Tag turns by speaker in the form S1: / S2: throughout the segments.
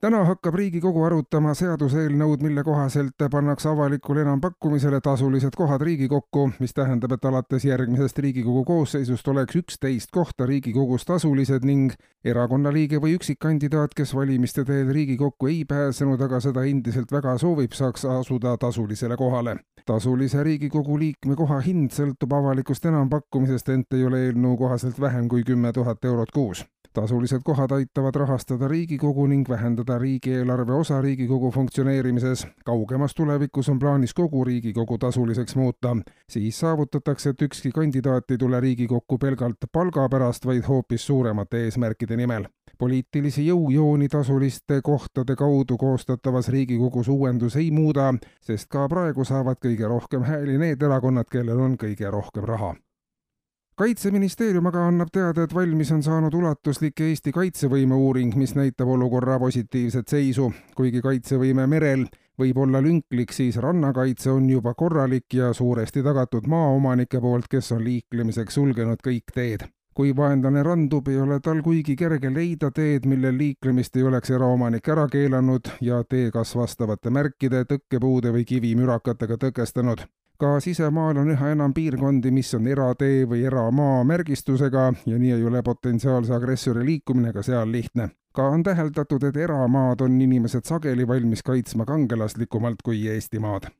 S1: täna hakkab Riigikogu arutama seaduseelnõud, mille kohaselt pannakse avalikule enampakkumisele tasulised kohad Riigikokku, mis tähendab, et alates järgmisest Riigikogu koosseisust oleks üksteist kohta Riigikogus tasulised ning erakonnaliige või üksikkandidaat, kes valimiste teel Riigikokku ei pääsenud, aga seda endiselt väga soovib, saaks asuda tasulisele kohale. tasulise Riigikogu liikme koha hind sõltub avalikust enampakkumisest, ent ei ole eelnõu kohaselt vähem kui kümme tuhat eurot kuus tasulised kohad aitavad rahastada Riigikogu ning vähendada riigieelarve osa Riigikogu funktsioneerimises. kaugemas tulevikus on plaanis kogu Riigikogu tasuliseks muuta. siis saavutatakse, et ükski kandidaat ei tule Riigikokku pelgalt palga pärast, vaid hoopis suuremate eesmärkide nimel. poliitilisi jõujooni tasuliste kohtade kaudu koostatavas Riigikogus uuendus ei muuda, sest ka praegu saavad kõige rohkem hääli need erakonnad, kellel on kõige rohkem raha kaitseministeerium aga annab teada, et valmis on saanud ulatuslik Eesti kaitsevõime uuring, mis näitab olukorra positiivset seisu. kuigi kaitsevõime merel võib olla lünklik, siis rannakaitse on juba korralik ja suuresti tagatud maaomanike poolt, kes on liiklemiseks sulgenud kõik teed. kui vaenlane randub, ei ole tal kuigi kerge leida teed, millel liiklemist ei oleks eraomanik ära keelanud ja tee kas vastavate märkide, tõkkepuude või kivimürakatega tõkestanud ka sisemaal on üha enam piirkondi, mis on eratee või eramaa märgistusega ja nii ei ole potentsiaalse agressori liikumine ka seal lihtne. ka on täheldatud, et eramaad on inimesed sageli valmis kaitsma kangelaslikumalt kui Eestimaad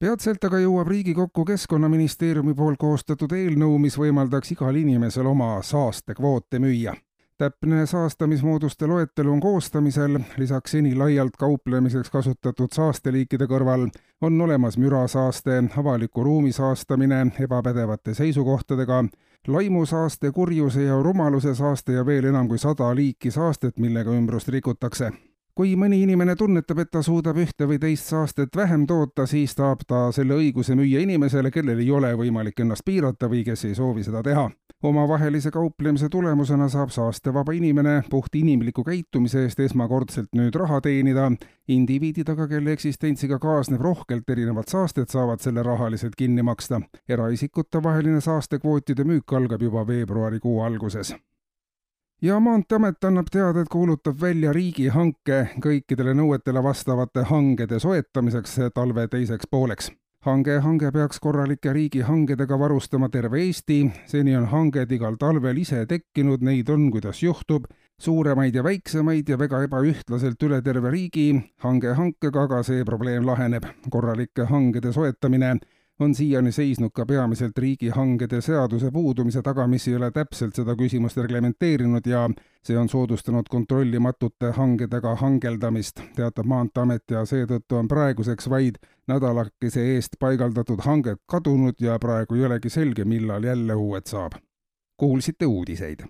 S1: peatselt aga jõuab Riigikokku Keskkonnaministeeriumi poolt koostatud eelnõu, mis võimaldaks igal inimesel oma saastekvoote müüa täpne saastamismooduste loetelu on koostamisel, lisaks seni laialt kauplemiseks kasutatud saasteliikide kõrval on olemas mürasaaste, avaliku ruumi saastamine ebapädevate seisukohtadega, laimusaaste, kurjuse ja rumaluse saaste ja veel enam kui sada liiki saastet, millega ümbrust rikutakse kui mõni inimene tunnetab, et ta suudab ühte või teist saastet vähem toota, siis saab ta selle õiguse müüa inimesele, kellel ei ole võimalik ennast piirata või kes ei soovi seda teha. omavahelise kauplemise tulemusena saab saastevaba inimene puht inimliku käitumise eest esmakordselt nüüd raha teenida. indiviidid aga, kelle eksistentsiga kaasneb rohkelt erinevat saastet, saavad selle rahaliselt kinni maksta. eraisikute vaheline saastekvootide müük algab juba veebruarikuu alguses ja Maanteeamet annab teada, et kuulutab välja riigihanke kõikidele nõuetele vastavate hangede soetamiseks talve teiseks pooleks. hange, hange peaks korralike riigihangedega varustama terve Eesti, seni on hanged igal talvel ise tekkinud, neid on, kuidas juhtub, suuremaid ja väiksemaid ja väga ebaühtlaselt üle terve riigi, hange hankega aga see probleem laheneb. korralike hangede soetamine on siiani seisnud ka peamiselt riigihangede seaduse puudumise taga, mis ei ole täpselt seda küsimust reglementeerinud ja see on soodustanud kontrollimatute hangedega hangeldamist, teatab Maanteeamet ja seetõttu on praeguseks vaid nädalakese eest paigaldatud hanged kadunud ja praegu ei olegi selge, millal jälle uued saab. kuulsite uudiseid